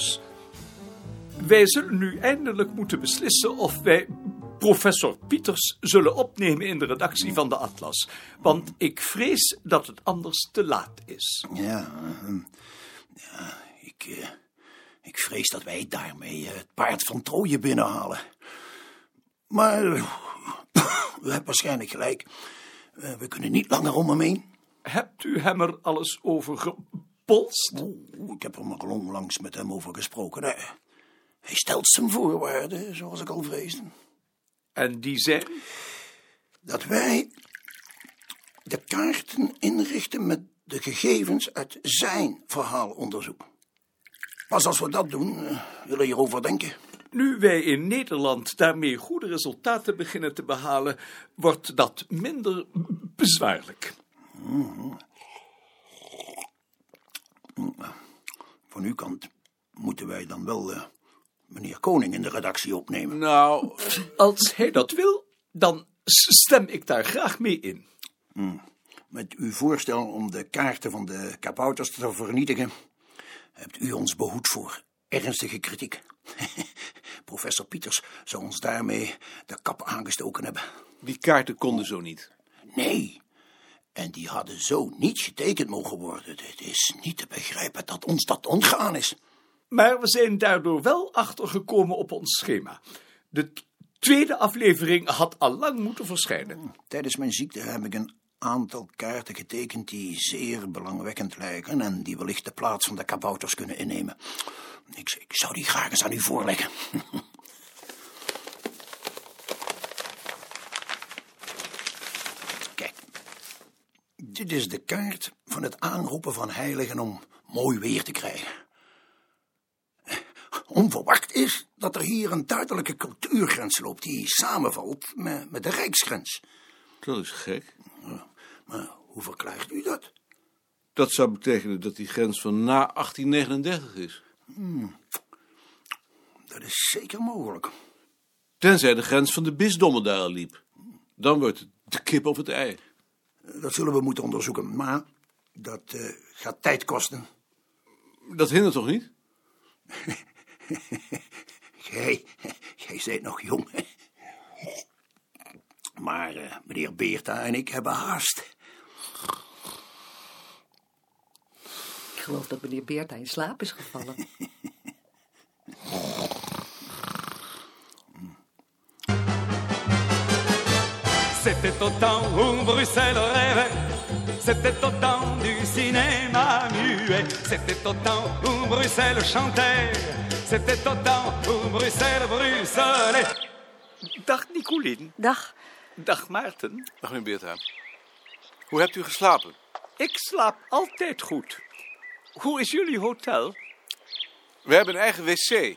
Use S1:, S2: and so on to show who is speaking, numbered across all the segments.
S1: Dus. Wij zullen nu eindelijk moeten beslissen of wij professor Pieters zullen opnemen in de redactie van de atlas. Want ik vrees dat het anders te laat is.
S2: Ja, ehm, ja ik, eh, ik vrees dat wij daarmee eh, het paard van Troje binnenhalen. Maar u hebt waarschijnlijk gelijk. Eh, we kunnen niet langer om hem heen.
S1: Hebt u hem er alles over gepolst?
S2: Ik heb er maar onlangs met hem over gesproken. Hij, hij stelt zijn voorwaarden, zoals ik al vreesde.
S1: En die zijn?
S2: Dat wij de kaarten inrichten met de gegevens uit zijn verhaalonderzoek. Pas als we dat doen, uh, willen hierover denken.
S1: Nu wij in Nederland daarmee goede resultaten beginnen te behalen, wordt dat minder bezwaarlijk.
S2: Mm-hmm. Van uw kant moeten wij dan wel uh, meneer Koning in de redactie opnemen.
S1: Nou, als hij dat wil, dan stem ik daar graag mee in.
S2: Mm. Met uw voorstel om de kaarten van de kabouters te vernietigen, hebt u ons behoed voor ernstige kritiek. Professor Pieters zou ons daarmee de kap aangestoken hebben.
S3: Die kaarten konden zo niet.
S2: Nee, en die hadden zo niet getekend mogen worden. Het is niet te begrijpen dat ons dat ontgaan is.
S1: Maar we zijn daardoor wel achtergekomen op ons schema. De tweede aflevering had al lang moeten verschijnen.
S2: Tijdens mijn ziekte heb ik een aantal kaarten getekend die zeer belangwekkend lijken en die wellicht de plaats van de kabouters kunnen innemen. Ik, ik zou die graag eens aan u voorleggen. dit is de kaart van het aanroepen van heiligen om mooi weer te krijgen. Onverwacht is dat er hier een duidelijke cultuurgrens loopt die samenvalt met, met de rijksgrens.
S3: Dat is gek.
S2: Maar hoe verklaart u dat?
S3: Dat zou betekenen dat die grens van na 1839 is.
S2: Hmm. Dat is zeker mogelijk.
S3: Tenzij de grens van de bisdommen daar liep. Dan wordt het de kip of het ei.
S2: Dat zullen we moeten onderzoeken, maar dat uh, gaat tijd kosten.
S3: Dat hindert toch niet?
S2: jij, jij bent nog jong. Maar uh, meneer Beerta en ik hebben haast.
S4: Ik geloof dat meneer Beerta in slaap is gevallen.
S5: C'était au temps où Bruxelles rêvait, c'était au temps du cinéma muet, c'était au temps où Bruxelles chantait, c'était au temps où Bruxelles bruxelait.
S1: Dag Nicolien.
S4: Dag.
S1: Dag Maarten.
S3: Dag meneer Beerta. Hoe hebt u geslapen?
S1: Ik slaap altijd goed. Hoe is jullie hotel?
S3: We hebben een eigen wc.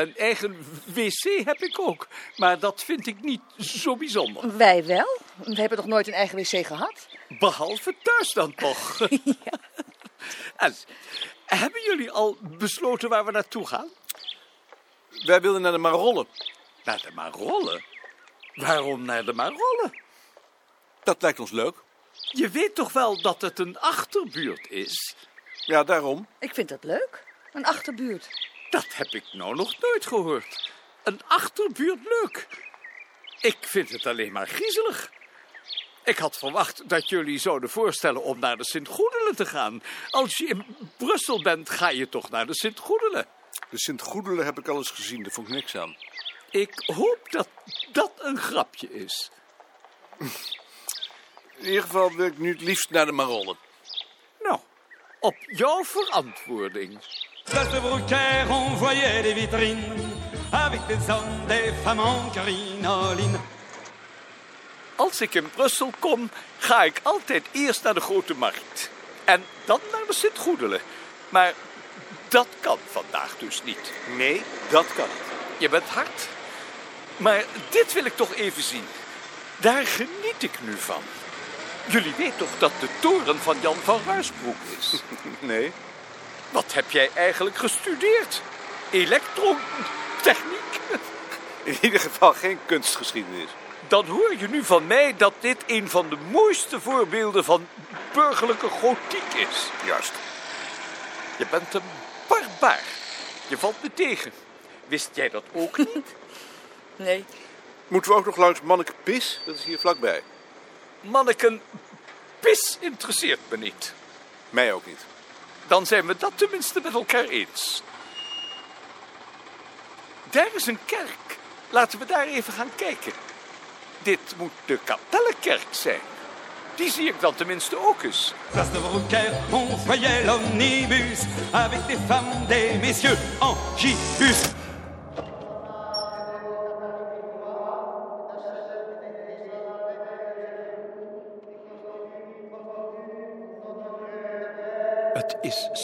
S1: Een eigen wc heb ik ook, maar dat vind ik niet zo bijzonder.
S4: Wij wel. We hebben toch nooit een eigen wc gehad?
S1: Behalve thuis dan toch.
S4: ja.
S1: En hebben jullie al besloten waar we naartoe gaan?
S3: Wij wilden naar de Marollen.
S1: Naar de Marollen? Waarom naar de Marollen?
S3: Dat lijkt ons leuk.
S1: Je weet toch wel dat het een achterbuurt is?
S3: Ja, daarom.
S4: Ik vind dat leuk. Een achterbuurt.
S1: Dat heb ik nou nog nooit gehoord. Een achterbuurt leuk. Ik vind het alleen maar griezelig. Ik had verwacht dat jullie zouden voorstellen om naar de Sint-Goedelen te gaan. Als je in Brussel bent, ga je toch naar de Sint-Goedelen?
S3: De Sint-Goedelen heb ik al eens gezien, daar vond ik niks aan.
S1: Ik hoop dat dat een grapje is.
S3: In ieder geval wil ik nu het liefst naar de Marollen.
S1: Nou, op jouw verantwoording.
S5: Place de on voyait des vitrines avec des hommes, des femmes en crinoline.
S1: Als ik in Brussel kom, ga ik altijd eerst naar de Grote Markt. En dan naar de Sint-Goedelen. Maar dat kan vandaag dus niet.
S3: Nee, dat kan niet.
S1: Je bent hard. Maar dit wil ik toch even zien. Daar geniet ik nu van. Jullie weten toch dat de toren van Jan van Ruisbroek is?
S3: Nee.
S1: Wat heb jij eigenlijk gestudeerd? Elektrotechniek?
S3: In ieder geval geen kunstgeschiedenis.
S1: Dan hoor je nu van mij dat dit een van de mooiste voorbeelden van burgerlijke gotiek is.
S3: Juist.
S1: Je bent een bar Waar? Je valt me tegen. Wist jij dat ook niet?
S4: Nee.
S3: Moeten we ook nog langs Manneke Pis? Dat is hier vlakbij.
S1: Manneken, pis interesseert me niet.
S3: Mij ook niet.
S1: Dan zijn we dat tenminste met elkaar eens. Daar is een kerk. Laten we daar even gaan kijken. Dit moet de Kapellenkerk zijn. Die zie ik dan tenminste ook eens.
S5: Place de Brouquer, on voyait l'omnibus avec des femmes, des messieurs en gibus.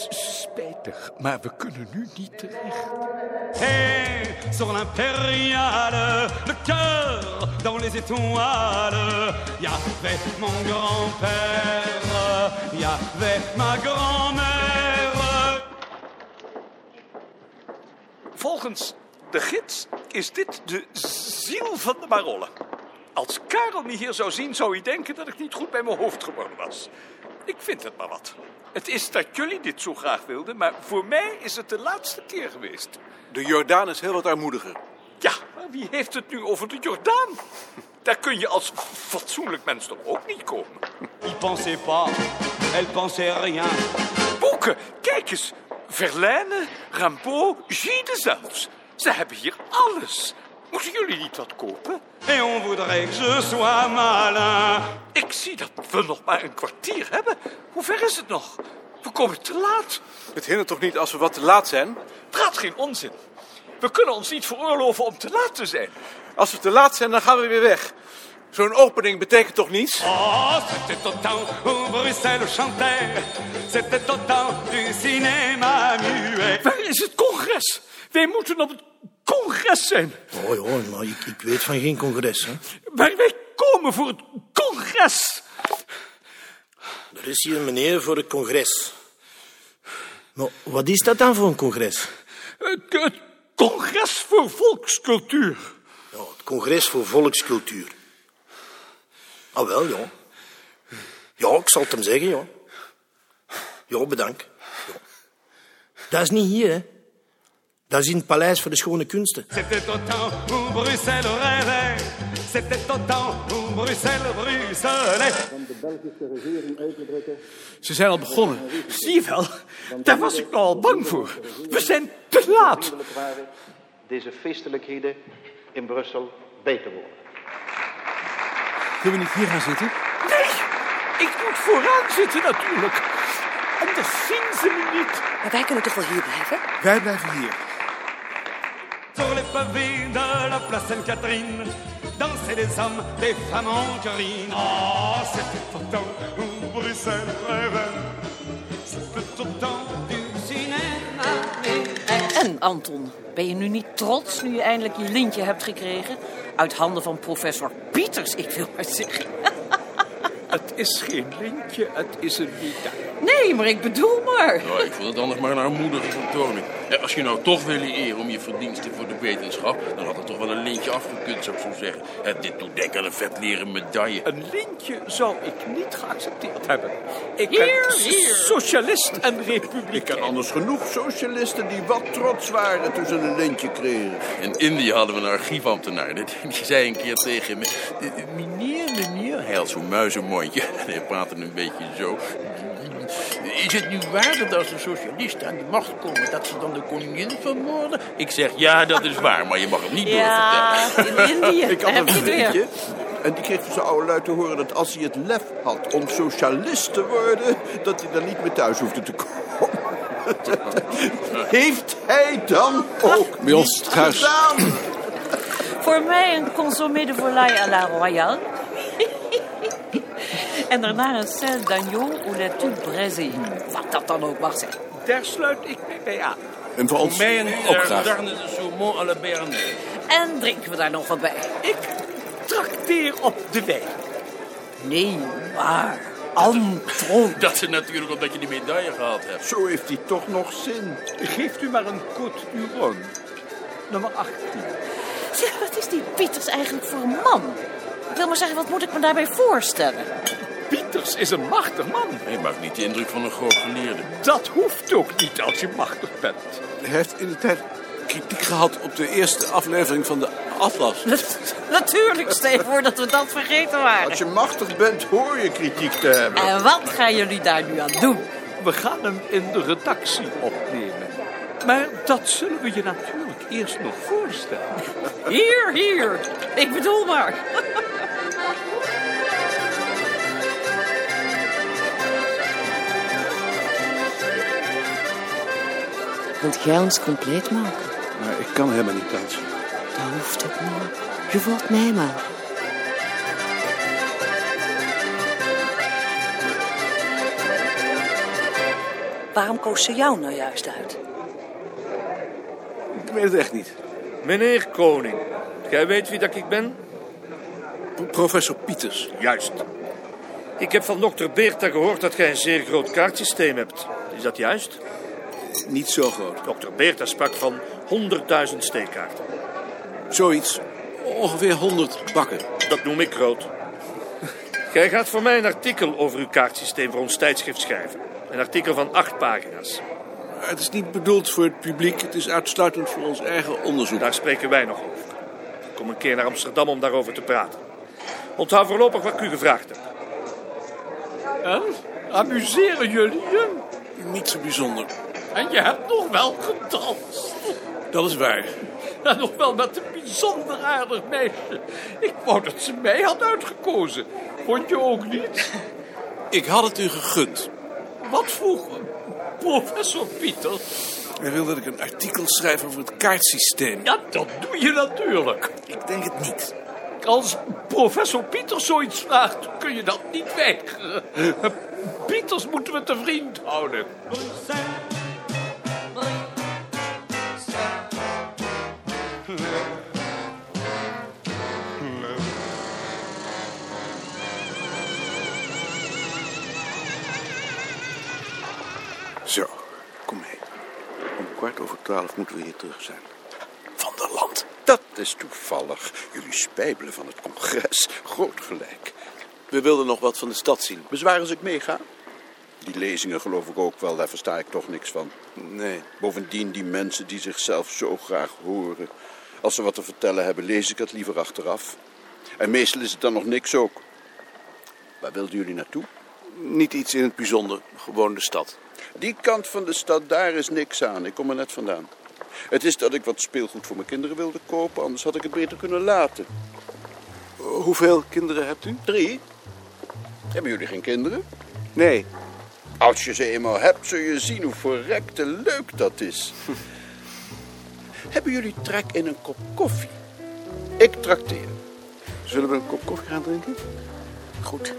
S1: Is spijtig, maar we kunnen nu niet terecht.
S5: Et sur l'impériale, le cœur dans les étoiles, y avait mon grand-père, y avait ma grand-mère.
S1: Volgens de gids is dit de ziel van de Marolle. Als Karel me hier zou zien, zou hij denken dat ik niet goed bij mijn hoofd geworden was. Ik vind het maar wat. Het is dat jullie dit zo graag wilden, maar voor mij is het de laatste keer geweest.
S3: De Jordaan is heel wat armoediger.
S1: Ja, maar wie heeft het nu over de Jordaan? Daar kun je als fatsoenlijk mens toch ook niet komen?
S5: Il pensait pas, elle pensait rien.
S1: Boeken, kijk eens. Verlaine, Rimbaud, Gide zelfs. Ze hebben hier alles. Moeten jullie niet wat kopen?
S5: Et on voudrait que je sois malin.
S1: Ik zie dat we nog maar een kwartier hebben. Hoe ver is het nog? We komen te laat.
S3: Het hindert toch niet als we wat te laat zijn?
S1: Praat geen onzin. We kunnen ons niet veroorloven om te laat te zijn.
S3: Als we te laat zijn, dan gaan we weer weg. Zo'n opening betekent toch niets?
S5: Oh, c'était au temps où Bruxelles chantait. C'était au temps du cinéma muet.
S1: Waar is het congres? Wij moeten op het congres zijn.
S2: Oh ja, maar ik, ik weet van geen congres. Hè.
S1: Maar wij komen voor het congres.
S2: Er is hier een meneer voor het congres. Maar wat is dat dan voor een congres?
S1: Het, het congres voor volkscultuur.
S2: Ja, het congres voor volkscultuur. Ah wel, ja. Ja, ik zal het hem zeggen, ja. Ja, bedankt. Ja. Dat is niet hier, hè. Dat is in het Paleis voor de Schone Kunsten.
S5: C'était au temps où Bruxelles rêvait. C'était au temps où Bruxelles bruxelait.
S3: Ze zijn al begonnen.
S1: Zie je wel, daar was ik al bang voor. We zijn te laat.
S6: deze feestelijkheden in Brussel bij te wonen.
S3: Kunnen we niet hier gaan zitten?
S1: Nee, ik moet vooraan zitten natuurlijk. Anders zien ze me niet.
S4: Maar wij kunnen toch wel hier blijven?
S3: Wij blijven hier.
S5: Sur les pavés de la place Sainte-Catherine, dansaient des hommes, des femmes en curine. Oh, c'était au temps où Bruxelles rêvait. C'était au temps du cinéma.
S7: En Anton, ben je nu niet trots nu je eindelijk je lintje hebt gekregen? Uit handen van professor Pieters, ik wil maar zeggen.
S1: Het is geen lintje, het is een medaille.
S7: Nee, maar ik bedoel maar.
S8: Nou, ik vond het anders maar een armoedige vertoning. Ja, als je nou toch wil eren om je verdiensten voor de wetenschap, dan had er toch wel een lintje afgekund, zou ik zo zeggen. Het, dit doet denken aan een vet leren medaille.
S1: Een lintje zou ik niet geaccepteerd hebben. Ik
S7: Hier,
S1: ben
S7: hier.
S1: socialist en
S9: Ik
S1: republikein.
S9: ken anders genoeg socialisten die wat trots waren toen ze een lintje kregen.
S8: In Indië hadden we een archiefambtenaar. Die die zei een keer tegen me... Meneer, meneer... Hij had zo'n muizenmondje. En hij praatte een beetje zo. Is het nu waar dat als de socialisten aan de macht komen... dat ze dan de koningin vermoorden? Ik zeg, ja, dat is waar. Maar je mag het niet
S7: Ja,
S8: doorvertellen.
S7: in Indië.
S9: Ik had
S7: heb je
S9: een vriendje en die kreeg van zijn oude lui te horen dat als hij het lef had om socialist te worden, dat hij dan niet meer thuis hoefde te komen. Heeft hij dan ook
S3: Bij ons
S9: niet
S3: thuis.
S9: gedaan?
S7: Voor mij een consommé de volaille à la royale. En daarna een sel d'agneau ou la tube braisée. Wat dat dan ook mag zijn.
S1: Daar sluit ik mij bij aan.
S3: En voor ons
S8: Mij een
S3: ook graag.
S8: darne de saumon à la béarnaise.
S7: En drinken we daar nog wat bij?
S1: Ik trakteer op de wijn.
S7: Nee, maar Anton.
S8: Dat is natuurlijk omdat je die medaille gehad hebt.
S9: Zo heeft hij toch nog zin.
S1: Geeft u maar een Côte Huron. Nummer 18.
S7: Zeg, wat is die Pieters eigenlijk voor een man? Ik wil maar zeggen, wat moet ik me daarbij voorstellen?
S1: Pieters is een machtig man.
S8: Hij maakt niet de indruk van een groot geleerde.
S1: Dat hoeft ook niet als je machtig bent.
S3: Hij heeft in de tijd kritiek gehad op de eerste aflevering van de Atlas.
S7: Natuurlijk, stel je voor dat we dat vergeten waren.
S9: Als je machtig bent, hoor je kritiek te hebben.
S7: En wat gaan jullie daar nu aan doen?
S1: We gaan hem in de redactie opnemen. Maar dat zullen we je natuurlijk eerst nog voorstellen.
S7: Hier, hier. Ik bedoel maar.
S10: Wilt jij ons compleet maken?
S3: Maar ik kan helemaal niet dansen.
S10: Dat hoeft ook niet. Je voelt mij maar.
S11: Waarom koos ze jou nou juist uit?
S3: Ik weet het echt niet.
S12: Meneer Koning, jij weet wie dat ik ben?
S3: P- Professor Pieters.
S12: Juist. Ik heb van dokter Beerta gehoord dat jij een zeer groot kaartsysteem hebt. Is dat juist?
S3: Niet zo groot.
S12: Dokter Beerta sprak van 100.000 steekkaarten.
S3: Zoiets. Ongeveer 100 bakken.
S12: Dat noem ik groot. Jij gaat voor mij een artikel over uw kaartsysteem voor ons tijdschrift schrijven. Een artikel van acht pagina's.
S3: Het is niet bedoeld voor het publiek. Het is uitsluitend voor ons eigen onderzoek.
S12: Daar spreken wij nog over. Ik kom een keer naar Amsterdam om daarover te praten. Onthoud voorlopig wat ik u gevraagd heb.
S1: En? Amuseren jullie je?
S3: Niet zo bijzonder.
S1: En je hebt nog wel gedanst.
S3: Dat is waar.
S1: En nog wel met een bijzonder aardig meisje. Ik wou dat ze mij had uitgekozen. Vond je ook niet?
S3: Ik had het u gegund.
S1: Wat vroeg professor Pieter?
S3: Hij wil dat ik een artikel schrijf over het kaartsysteem.
S1: Ja, dat doe je natuurlijk.
S3: Ik denk het niet.
S1: Als professor Pieters zoiets vraagt, kun je dat niet weigeren. Pieters moeten we te vriend houden.
S3: Kwart over twaalf moeten we hier terug zijn. Van der Land.
S9: Dat is toevallig. Jullie spijbelen van het congres. Groot gelijk.
S3: We wilden nog wat van de stad zien.
S9: Bezwaar als ik meega? Die lezingen geloof ik ook wel, daar versta ik toch niks van.
S3: Nee.
S9: Bovendien, die mensen die zichzelf zo graag horen. Als ze wat te vertellen hebben, lees ik het liever achteraf. En meestal is het dan nog niks ook. Waar wilden jullie naartoe?
S3: Niet iets in het bijzonder. Gewoon de stad.
S9: Die kant van de stad, daar is niks aan. Ik kom er net vandaan. Het is dat ik wat speelgoed voor mijn kinderen wilde kopen, anders had ik het beter kunnen laten.
S3: Hoeveel kinderen hebt u?
S9: Drie? Hebben jullie geen kinderen?
S3: Nee.
S9: Als je ze eenmaal hebt, zul je zien hoe verrekte leuk dat is. Hebben jullie trek in een kop koffie? Ik trakteer.
S3: Zullen we een kop koffie gaan drinken?
S10: Goed.